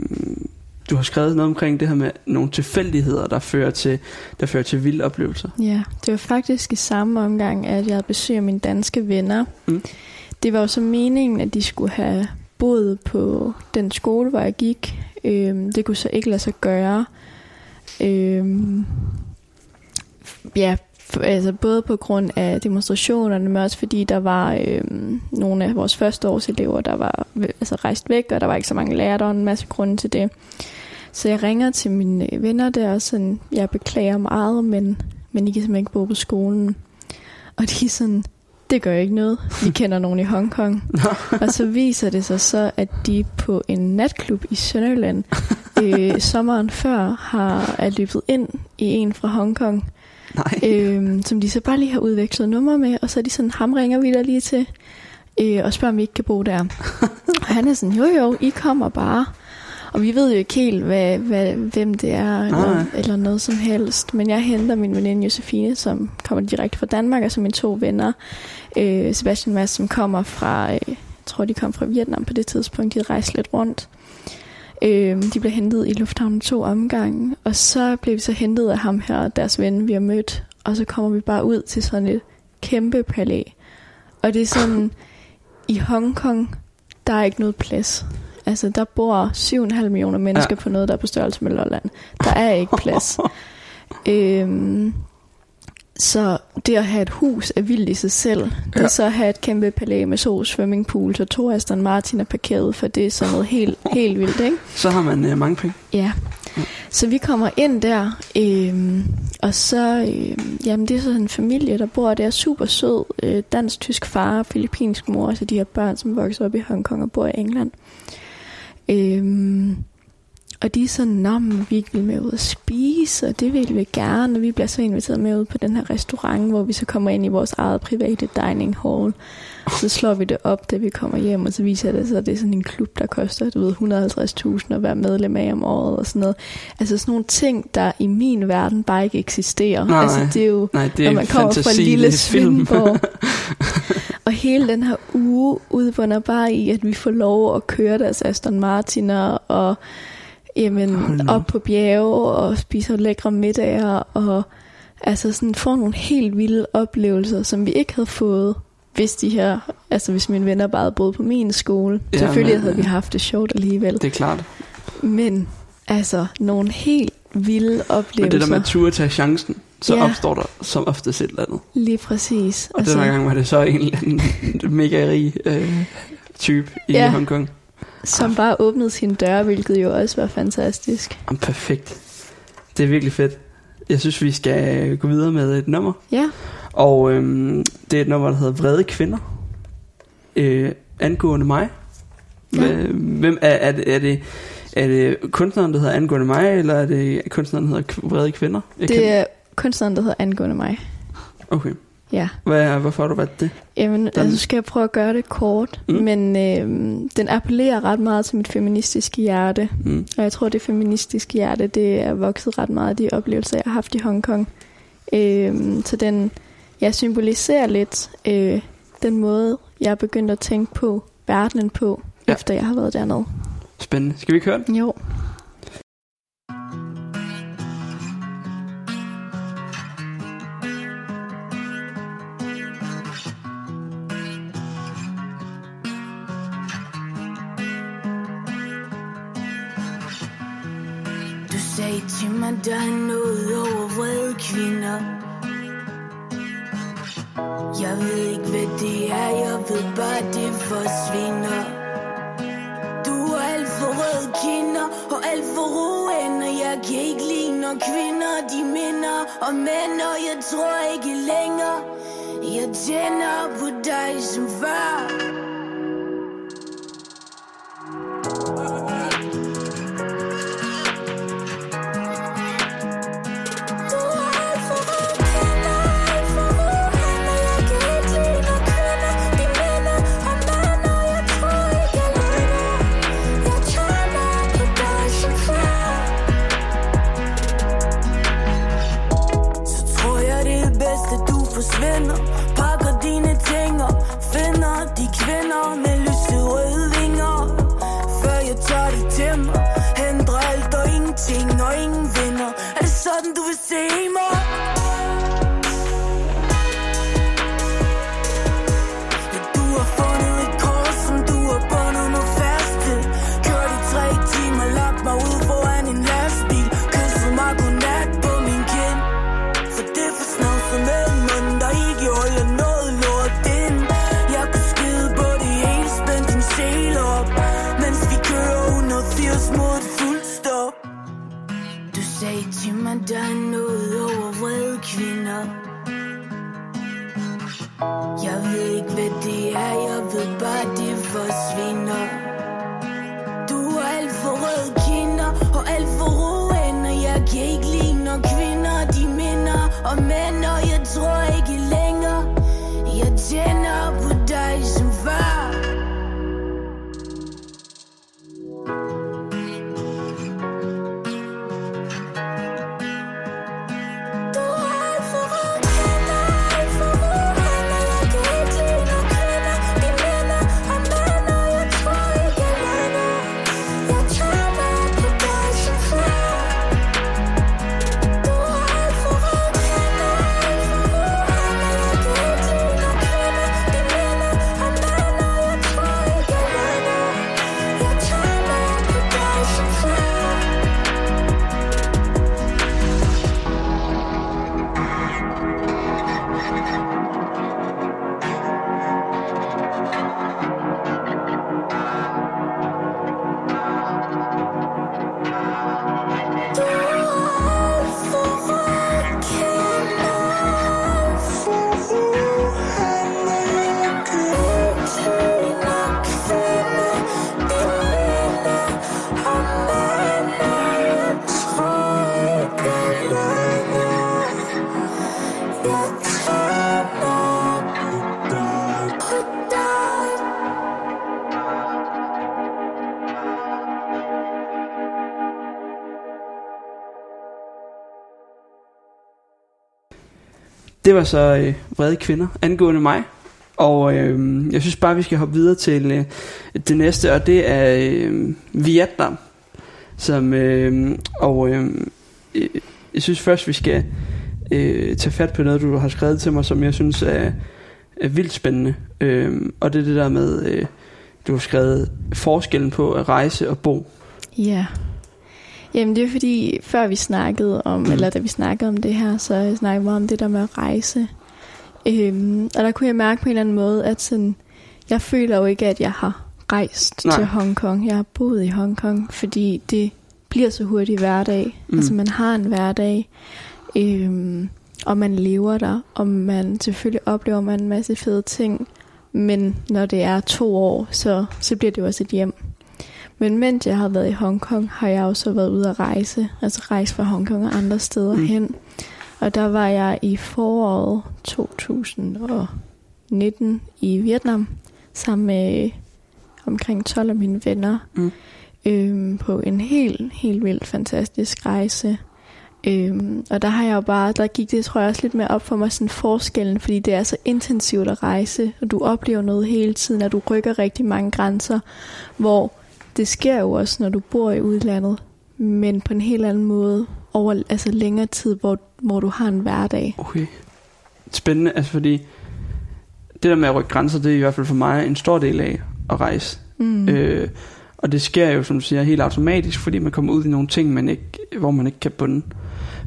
du har skrevet noget omkring det her med nogle tilfældigheder, der fører til, der fører til vilde oplevelser. Ja, det var faktisk i samme omgang, at jeg havde besøg af mine danske venner. Mm. Det var jo så meningen, at de skulle have boet på den skole, hvor jeg gik. Øhm, det kunne så ikke lade sig gøre. Øhm, ja, f- altså både på grund af demonstrationerne, men også fordi der var øhm, nogle af vores første års elever, der var altså rejst væk, og der var ikke så mange lærere, der var en masse grunde til det. Så jeg ringer til mine øh, venner der, og sådan, jeg beklager meget, men, men I kan simpelthen ikke bo på skolen. Og de er sådan, det gør ikke noget. Vi kender nogen i Hongkong. og så viser det sig så, at de på en natklub i Sønderjylland øh, sommeren før har er løbet ind i en fra Hongkong, Nej. øh, som de så bare lige har udvekslet nummer med, og så er de sådan, ham ringer vi der lige til, øh, og spørger, om vi ikke kan bo der. og han er sådan, jo jo, I kommer bare. Og vi ved jo ikke helt, hvad, hvad, hvem det er, eller, Nej. eller noget som helst. Men jeg henter min veninde Josefine, som kommer direkte fra Danmark, og så mine to venner, øh, Sebastian Mads, som kommer fra, øh, jeg tror de kom fra Vietnam på det tidspunkt, de rejste lidt rundt. Øh, de blev hentet i lufthavnen to omgange, og så blev vi så hentet af ham her, deres ven, vi har mødt, og så kommer vi bare ud til sådan et kæmpe palæ. Og det er sådan, i Hongkong, der er ikke noget plads. Altså, der bor 7,5 millioner mennesker Ja. på noget, der er på størrelse med Lolland. Der er ikke plads. øhm, så det at have et hus er vildt i sig selv. Det Ja. så at have et kæmpe palæ med sol, swimmingpool, så to Aston Martin er parkeret, for det er sådan noget helt, helt vildt, ikke? Så har man øh, mange penge. Ja. Så vi kommer ind der, øhm, og så, øhm, jamen det er sådan en familie, der bor der, super sød, øh, dansk-tysk far, filippinsk mor, altså de her børn, som vokser op i Hongkong og bor i England. Øhm, og de er sådan, nå, men vi vil med ud at spise, og det vil vi gerne, og vi bliver så inviteret med ud på den her restaurant, hvor vi så kommer ind i vores eget private dining hall. Så slår vi det op, da vi kommer hjem, og så viser det sig, at det er sådan en klub, der koster, du ved, 150.000 at være medlem af om året og sådan noget. Altså sådan nogle ting, der i min verden bare ikke eksisterer. Nej, altså det er jo, Nej, det når er man kommer fra fantasi, lille det er film. Svendborg. og hele den her uge udbunder bare i, at vi får lov at køre deres Aston Martiner og jamen, op på bjerge og spiser lækre middager og altså sådan får nogle helt vilde oplevelser, som vi ikke havde fået, hvis de her, altså hvis mine venner bare havde boet på min skole. Ja, Selvfølgelig men- havde vi haft det sjovt alligevel. Det er klart. Men altså nogle helt vilde oplevelser. Men det der med at turde tage chancen, så Ja. opstår der som oftest et eller andet. Lige præcis. Og altså, den her gang var det så en eller anden mega rig øh, type i Ja. Hongkong. Som bare åbnede sine døre, hvilket jo også var fantastisk. Jamen, perfekt. Det er virkelig fedt. Jeg synes, vi skal gå videre med et nummer. Ja, Og øhm, det er et nummer, der hedder Vrede Kvinder. Øh, angående mig. Ja. Hvem er, er, det, er, det, er det kunstneren, der hedder Angående mig, eller er det kunstneren, der hedder Vrede Kvinder? Jeg det er kunstneren, der hedder Angående mig. Okay. Ja, Hvad, hvorfor har du valgt det? Jamen, Den- altså skal jeg prøve at gøre det kort, Mm. men øhm, den appellerer ret meget til mit feministiske hjerte. Mm. Og jeg tror, det feministiske hjerte, det er vokset ret meget af de oplevelser, jeg har haft i Hongkong. Øhm, så den, jeg symboliserer lidt øh, den måde, jeg er begyndt at tænke på verdenen på, ja. efter jeg har været dernede. Spændende. Skal vi ikke høre den? Jo. 180 mod et fuldt stop. Du sagde til mig, der er noget over vrede kvinder. Jeg ved ikke, hvad det er, jeg ved bare, det forsvinder. Du er alt for røde kinder og alt for roen Og jeg kan ikke lide, når kvinder Det var så øh, vrede kvinder angående mig. Og øh, jeg synes bare, vi skal hoppe videre til øh, det næste, og det er øh, Vietnam. Som, øh, og øh, jeg synes først, vi skal øh, tage fat på noget, du har skrevet til mig, som jeg synes er, er vildt spændende. Øh, og det er det der med, øh, du har skrevet forskellen på at rejse og bo. Ja. Jamen det er fordi, før vi snakkede om, mm. eller da vi snakkede om det her, så snakkede vi om det der med at rejse. Øhm, og der kunne jeg mærke på en eller anden måde, at sådan, jeg føler jo ikke, at jeg har rejst Nej. Til Hongkong. Jeg har boet i Hongkong, fordi det bliver så hurtigt hverdag. Mm. Altså man har en hverdag, øhm, og man lever der, og man selvfølgelig oplever man en masse fede ting. Men når det er to år, så, så bliver det jo også et hjem. Men mens jeg har været i Hongkong, har jeg også været ude at rejse. Altså rejse fra Hongkong og andre steder Mm. hen. Og der var jeg i foråret 2019 i Vietnam, sammen med omkring 12 af mine venner. Mm. Øhm, på en helt, helt vildt fantastisk rejse. Øhm, og der har jeg jo bare, der gik det tror jeg også lidt mere op for mig sådan forskellen, fordi det er så intensivt at rejse, og du oplever noget hele tiden, og du rykker rigtig mange grænser, hvor det sker jo også, når du bor i udlandet, men på en helt anden måde, over altså længere tid, hvor, hvor du har en hverdag. Okay. Spændende, altså fordi det der med at rykke grænser, det er i hvert fald for mig en stor del af at rejse. Mm. Øh, og det sker jo, som du siger, helt automatisk, fordi man kommer ud i nogle ting, man ikke, hvor man ikke kan bunde.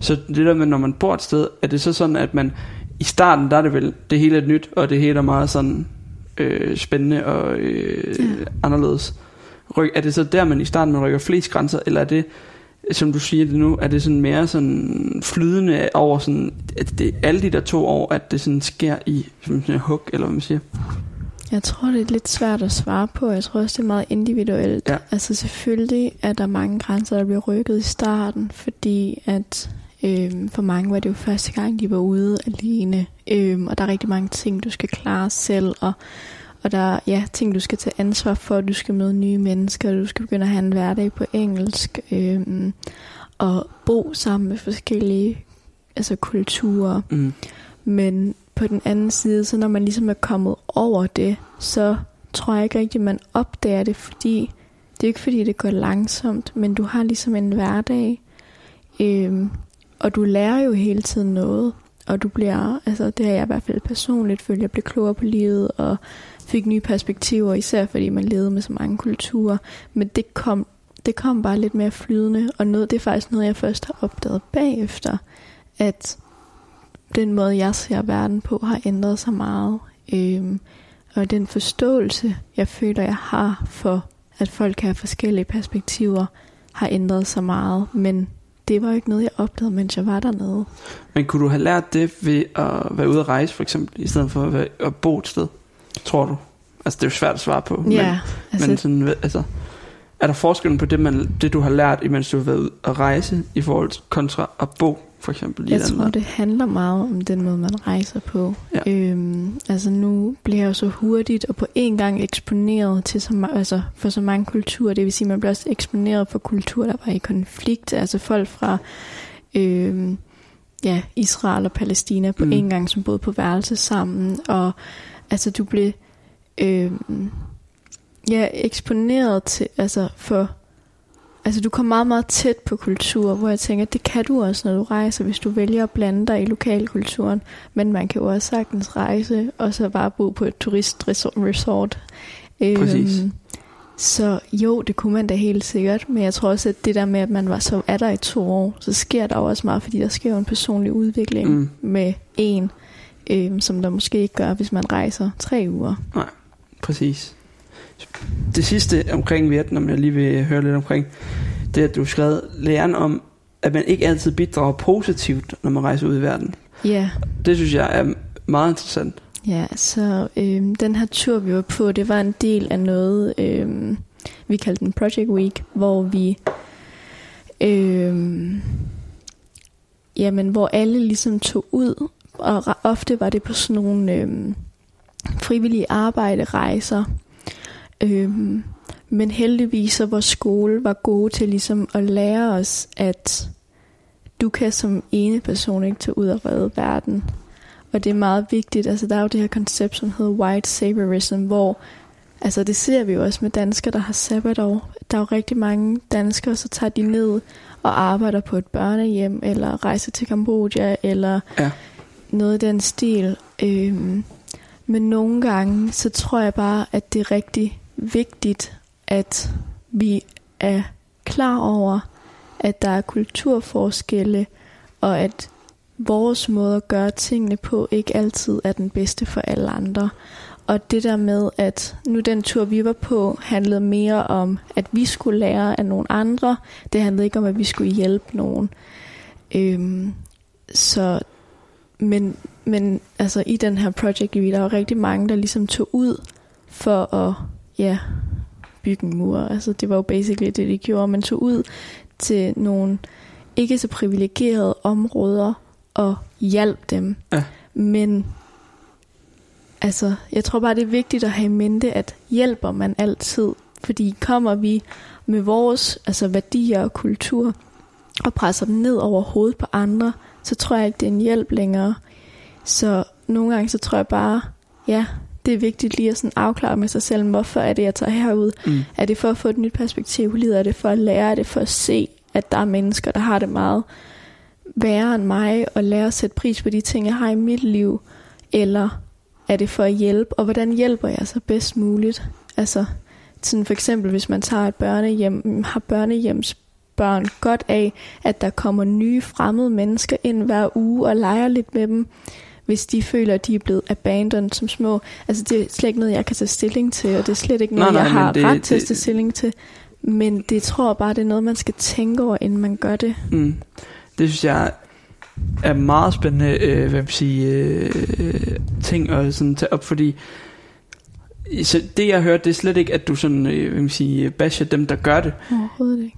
Så det der med, når man bor et sted, er det så sådan, at man i starten, der er det vel, det hele er nyt, og det hele er meget sådan øh, spændende og øh, Ja. anderledes. Ryk, er det så der, man i starten man rykker flest grænser, eller er det, som du siger det nu, er det sådan mere sådan flydende over sådan, at det alle de der to år, at det sådan sker i som sådan en hug, eller hvad man siger? Jeg tror, det er lidt svært at svare på. Jeg tror også, det er meget individuelt. Ja. Altså selvfølgelig er der mange grænser, der bliver rykket i starten, fordi at øhm, for mange var det jo første gang, de var ude alene. Øhm, og der er rigtig mange ting, du skal klare selv, og, og der er ja, ting, du skal tage ansvar for. Du skal møde nye mennesker, du skal begynde at have en hverdag på engelsk, øhm, og bo sammen med forskellige altså kulturer. Mm. Men på den anden side, så når man ligesom er kommet over det, så tror jeg ikke rigtig, man opdager det, fordi det er ikke fordi, det går langsomt, men du har ligesom en hverdag, øhm, og du lærer jo hele tiden noget, og du bliver, altså det har jeg i hvert fald personligt følt, jeg blev klogere på livet, og fik nye perspektiver, især fordi man levede med så mange kulturer, men det kom, det kom bare lidt mere flydende, og noget, det er faktisk noget, jeg først har opdaget bagefter, at den måde, jeg ser verden på, har ændret sig meget. Øhm, og den forståelse, jeg føler, jeg har for, at folk har forskellige perspektiver, har ændret sig meget. Men det var jo ikke noget, jeg opdagede, mens jeg var dernede. Men kunne du have lært det ved at være ude at rejse, for eksempel, i stedet for at, være, at bo et sted? Tror du? Altså, det er jo svært at svare på. Ja, men, altså, men sådan, altså, er der forskel på det, man, det, du har lært, imens du har været at rejse, i forhold til kontra at bo, for eksempel, i jeg tror, andet? det handler meget om den måde, man rejser på. Ja. Øhm, altså nu bliver jeg jo så hurtigt og på én gang eksponeret til så, altså for så mange kulturer. Det vil sige, man bliver også eksponeret for kulturer, der var i konflikt. Altså folk fra øhm, ja, Israel og Palæstina på Mm. én gang, som boede på værelse sammen. Og altså du blev øhm, ja, eksponeret til, altså for Altså du kommer meget, meget tæt på kultur, hvor jeg tænker, det kan du også, når du rejser, hvis du vælger at blande dig i lokalkulturen. Men man kan jo også sagtens rejse, og så bare bo på et turistresort. Præcis. Øhm, så jo, det kunne man da helt sikkert, men jeg tror også, at det der med, at man var så er der i to år, så sker der jo også meget, fordi der sker jo en personlig udvikling mm. med en, øhm, som der måske ikke gør, hvis man rejser tre uger. Præcis. Det sidste omkring Vietnam, jeg lige vil høre lidt omkring, det er, at du har skrevet læren om, at man ikke altid bidrager positivt, når man rejser ud i verden. Ja. Det synes jeg er meget interessant. Ja, så øhm, den her tur, vi var på, det var en del af noget, øhm, vi kaldte den Project Week, hvor vi, øhm, jamen, hvor alle ligesom tog ud, og ofte var det på sådan nogle øhm, frivillige arbejderejser. Øhm, men heldigvis så vores skole var gode til ligesom at lære os, at du kan som ene person ikke tage ud og redde verden. Og det er meget vigtigt. Altså, der er jo det her koncept, som hedder white saviorism, hvor altså, det ser vi jo også med danskere, der har sabbatår. Der er jo rigtig mange danskere, så tager de ned og arbejder på et børnehjem, eller rejser til Kambodja, eller Ja noget i den stil. Øhm, men nogle gange, så tror jeg bare, at det er rigtig vigtigt, at vi er klar over, at der er kulturforskelle, og at vores måde at gøre tingene på ikke altid er den bedste for alle andre. Og det der med, at nu den tur, vi var på, handlede mere om, at vi skulle lære af nogle andre. Det handlede ikke om, at vi skulle hjælpe nogen. Øhm, så, men, men altså i den her project, der var rigtig mange, der ligesom tog ud for at ja, bygge en mur. Altså det var jo basically det, de gjorde. Man tog ud til nogle ikke så privilegerede områder og hjalp dem. Ja. Men altså, jeg tror bare, det er vigtigt at have i mente, at hjælper man altid. Fordi kommer vi med vores altså værdier og kultur og presser dem ned over hovedet på andre, så tror jeg ikke, det er en hjælp længere. Så nogle gange, så tror jeg bare, ja, det er vigtigt lige at sådan afklare med sig selv, hvorfor er det, jeg tager herud? Mm. Er det for at få et nyt perspektiv på livet? Er det for at lære? Er det for at se, at der er mennesker, der har det meget værre end mig, og lære at sætte pris på de ting, jeg har i mit liv? Eller er det for at hjælpe? Og hvordan hjælper jeg så bedst muligt? Altså, sådan for eksempel, hvis man tager et børnehjem, har børnehjems børn godt af, at der kommer nye fremmede mennesker ind hver uge og leger lidt med dem. hvis de føler, at de er blevet abandoned som små. Altså det er slet ikke noget, jeg kan tage stilling til, og det er slet ikke noget, Nej, nej, jeg har det- ret til at tage stilling til. Men det tror jeg bare, det er noget, man skal tænke over, inden man gør det. Mm. Det synes jeg er meget spændende, øh, hvad vil jeg sige, øh, ting at sådan tage op, fordi så det jeg hørte, det er slet ikke, at du sådan, øh, vil sige, basher dem, der gør det. Overhovedet ikke.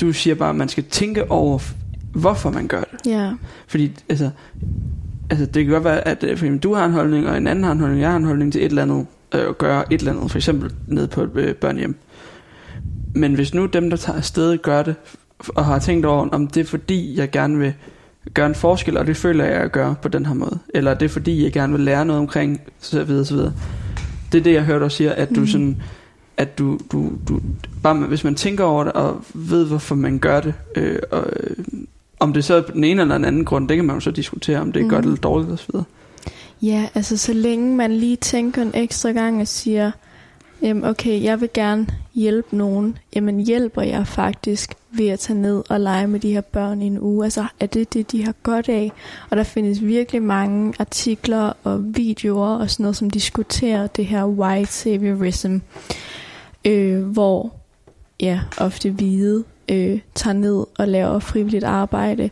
Du siger bare, at man skal tænke over, hvorfor man gør det. Ja, Fordi, altså, altså det kan godt være, at øh, for eksempel, du har en holdning, og en anden har en holdning, jeg har en holdning til et eller andet, øh, at gøre et eller andet, for eksempel ned på et øh, børnehjem. Men hvis nu dem, der tager afsted, gør det, og har tænkt over, om det er fordi, jeg gerne vil gøre en forskel, og det føler jeg, at gøre på den her måde. Eller det er fordi, jeg gerne vil lære noget omkring, så videre, så videre. Det er det, jeg hørte dig sige, at du Mhm. sådan, at du, du, du bare hvis man tænker over det, og ved, hvorfor man gør det, øh, og, øh, om det så er den ene eller den anden grund, det kan man jo så diskutere, om det er Mhm. godt eller dårligt osv. Ja, altså så længe man lige tænker en ekstra gang og siger, jamen okay, jeg vil gerne hjælpe nogen, jamen hjælper jeg faktisk ved at tage ned og lege med de her børn i en uge. Altså er det det, de har godt af? Og der findes virkelig mange artikler og videoer og sådan noget, som diskuterer det her white saviorism, øh, hvor ja, ofte hvide øh, tager ned og laver frivilligt arbejde,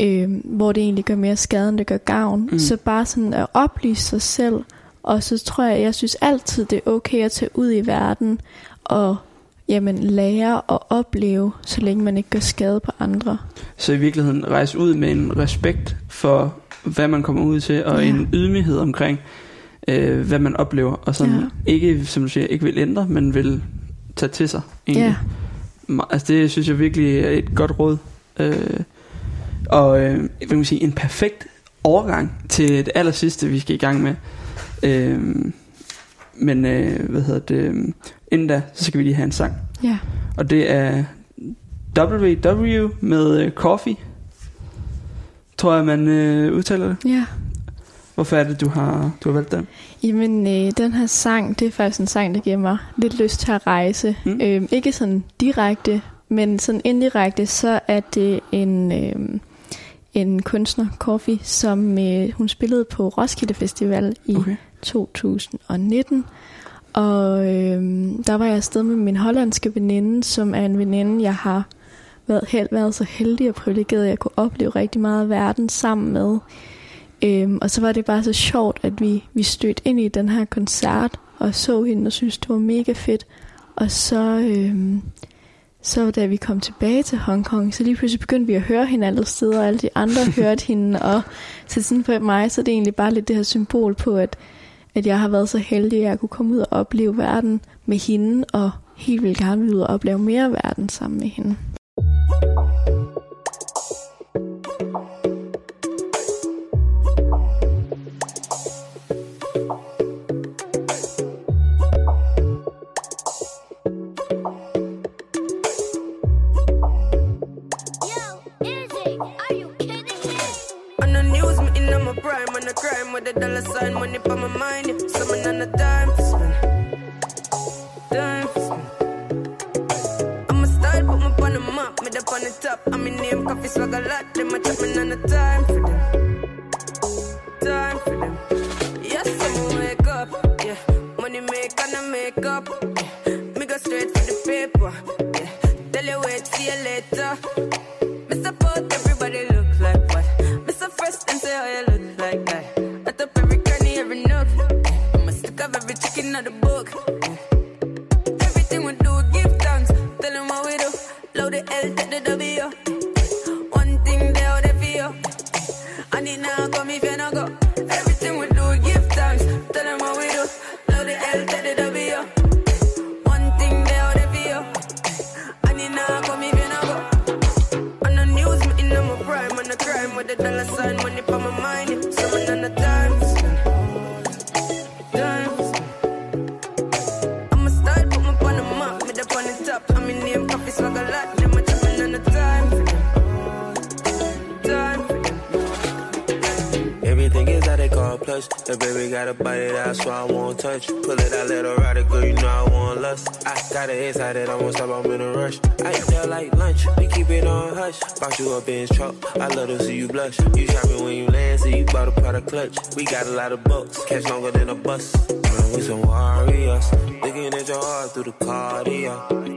øh, hvor det egentlig gør mere skade, end det gør gavn. Mm. Så bare sådan at oplyse sig selv, og så tror jeg, jeg synes altid, det er okay at tage ud i verden og jamen, lære og opleve, så længe man ikke gør skade på andre. Så i virkeligheden rejse ud med en respekt for, hvad man kommer ud til, og Ja. en ydmyghed omkring, øh, hvad man oplever, og sådan Ja. ikke, som du siger, ikke vil ændre, men vil tage til sig. Egentlig. Ja, Altså det synes jeg virkelig er et godt råd. Øh, og øh, hvad kan man sige, en perfekt overgang til det aller sidste, vi skal i gang med. Øh, men øh, hvad hedder det? øh, Inden da, så skal vi lige have en sang. ja. Og det er WW med øh, Coffee. Tror jeg, man øh, udtaler det. ja. Hvorfor er det, du har, du har valgt den? Jamen, øh, den her sang, det er faktisk en sang, der giver mig lidt lyst til at rejse. Mm. Øh, ikke sådan direkte, men sådan indirekte, så er det en, øh, en kunstner, Coffee, som øh, hun spillede på Roskilde Festival i Okay. 2019. Og øh, der var jeg afsted med min hollandske veninde, som er en veninde, jeg har været, held, været så heldig og privilegeret, at jeg kunne opleve rigtig meget af verden sammen med. Øhm, og så var det bare så sjovt, at vi, vi stødte ind i den her koncert og så hende og syntes, det var mega fedt. Og så, øhm, så da vi kom tilbage til Hongkong, så lige pludselig begyndte vi at høre hende alle steder, og alle de andre hørte hende. Og så sådan for mig, så er det egentlig bare lidt det her symbol på, at, at jeg har været så heldig, at jeg kunne komme ud og opleve verden med hende, og helt vildt gerne vil ud og opleve mere verden sammen med hende. Crime with the dollar sign, money on my mind. Yeah. Summon on the time for for spend. I'm a style, put me on the map, me up on the top. I'm in name, coffee swag a lot. Them a me on the time for them.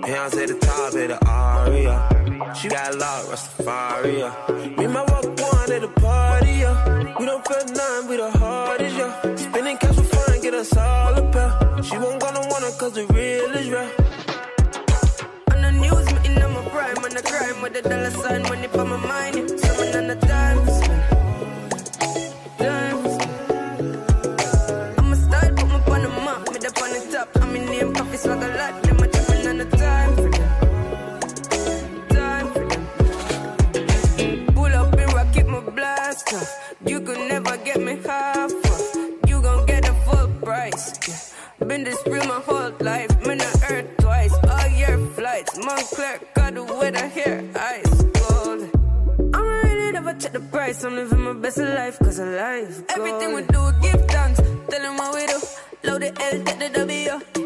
Hands at the top of the aria. She got a lot, Rastafaria. Me and my walk one at the party, yeah. We don't feel none, we the hardest, yeah. Spending cash for fun, get us all a pair. She won't gonna want it cause the real is real. On the news, me in my prime, on the crime with the dollar sign, money for my mind. yeah. Someone on the Been this real my whole life. Man, I earth twice. All year flights. Montclair got the weather here. Ice cold. I'm ready never check the price. I'm living my best life cause I life. Everything we do, give thanks. Tell them what we do. Load the L, take the W.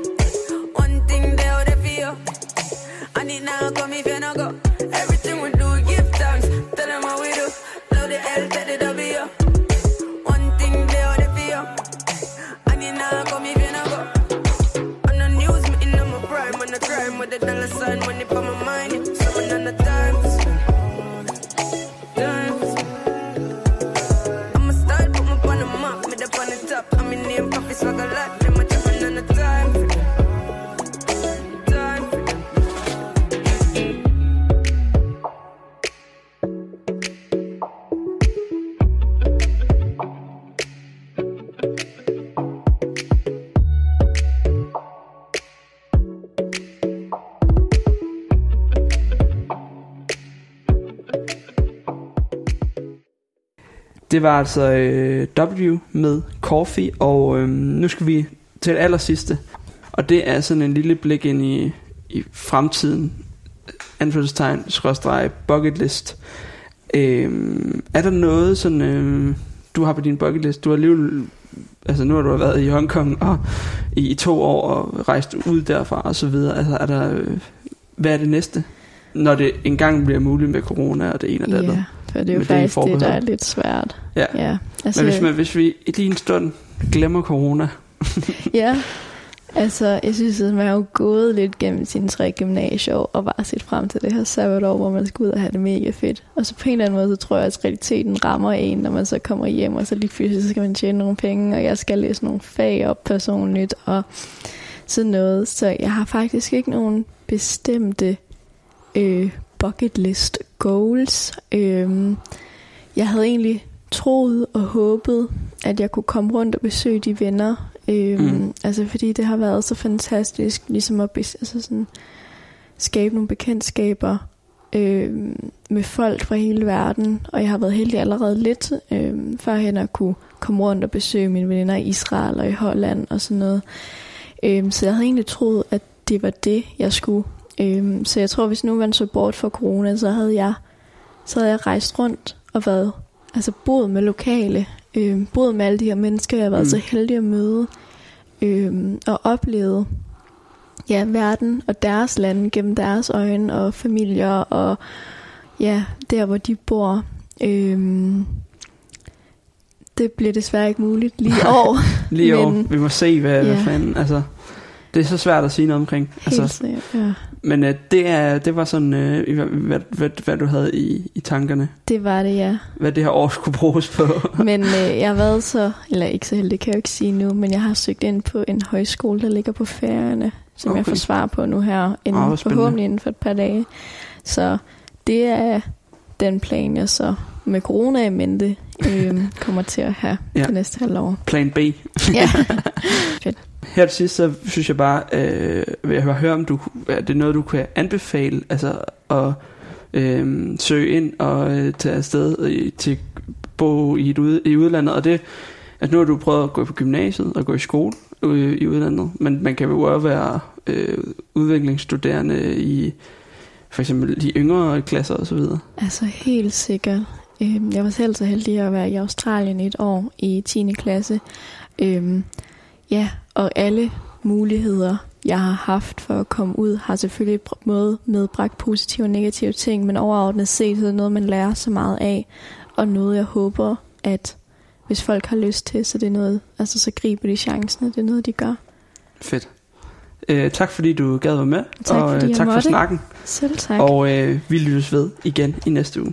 Det var altså øh, W med Coffee, og øh, nu skal vi til det allersidste. Og det er sådan en lille blik ind i, i fremtiden, anførselstegn, skråstreg, bucket list. Øh, er der noget sådan, øh, du har på din bucket list? Du har alligevel, altså nu har du været i Hongkong og i, i to år og rejst ud derfra og så videre. Altså er der, øh, hvad er det næste? Når det engang bliver muligt med corona og det ene og det andet. For det er jo Med det faktisk det, der er lidt svært. Ja. Ja, altså, Men hvis, man, hvis vi lige en stund glemmer corona, ja, altså jeg synes, at man har jo gået lidt gennem sine tre gymnasieår og bare set frem til det her sabbatår, hvor man skal ud og have det mega fedt. Og så på en eller anden måde, så tror jeg, at realiteten rammer en, når man så kommer hjem, og så lige pludselig så skal man tjene nogle penge, og jeg skal læse nogle fag op personligt, og sådan noget. Så jeg har faktisk ikke nogen bestemte øh, bucket list goals. Øh, jeg havde egentlig troet og håbet, at jeg kunne komme rundt og besøge de venner. Øhm, Mm. Altså fordi det har været så fantastisk, ligesom at altså sådan, skabe nogle bekendtskaber øhm, med folk fra hele verden. Og jeg har været heldig allerede lidt, øhm, førhen at kunne komme rundt og besøge mine venner i Israel og i Holland og sådan noget. Øhm, så jeg havde egentlig troet, at det var det, jeg skulle. Øhm, så jeg tror, hvis nu man så bort fra corona, så havde jeg, så havde jeg rejst rundt og været, altså boet med lokale, øhm, boet med alle de her mennesker, jeg har været Mm. så heldig at møde, øhm, og oplevet ja, verden og deres lande gennem deres øjne, og familier, og ja, der hvor de bor. Øhm, det bliver desværre ikke muligt lige i år. lige over, Men- vi må se, hvad, hvad Ja. fanden, altså, det er så svært at sige noget omkring. Helt Altså, sikkert, ja. Men øh, det, er, det var sådan, øh, hvad, hvad, hvad, hvad du havde i, i tankerne, Det var det, ja. hvad det her år skulle bruges på. Men øh, jeg har været så, eller ikke så heldig, det kan jeg jo ikke sige nu, men jeg har søgt ind på en højskole, der ligger på færøerne, som okay. jeg får svar på nu her, inden, oh, forhåbentlig inden for et par dage. Så det er den plan, jeg så med corona i mente øh, kommer til at have Ja. det næste halvår. Plan B. Ja. Her til sidst, så synes jeg bare, øh, vil jeg høre, om du, er det noget, du kan anbefale, altså at øh, søge ind og øh, tage afsted i, til bo i, et ude, i udlandet, og det, at nu har du prøvet at gå på gymnasiet og gå i skole øh, i udlandet, men man kan jo også være øh, udviklingsstuderende i for eksempel de yngre klasser og så videre. Altså helt sikkert. Øhm, jeg var selv så heldig at være i Australien et år i 10. klasse. Øhm, ja, og alle muligheder, jeg har haft for at komme ud, har selvfølgelig måde medbragt positive og negative ting, men overordnet set så er det noget, man lærer så meget af, og noget, jeg håber, at hvis folk har lyst til, så det er noget, altså så griber de chancen, og det er noget, de gør. Fedt. Øh, tak fordi du gad være med, Tak, og fordi øh, tak for måtte. snakken. Selv tak. Og øh, vi lyttes ved igen i næste uge.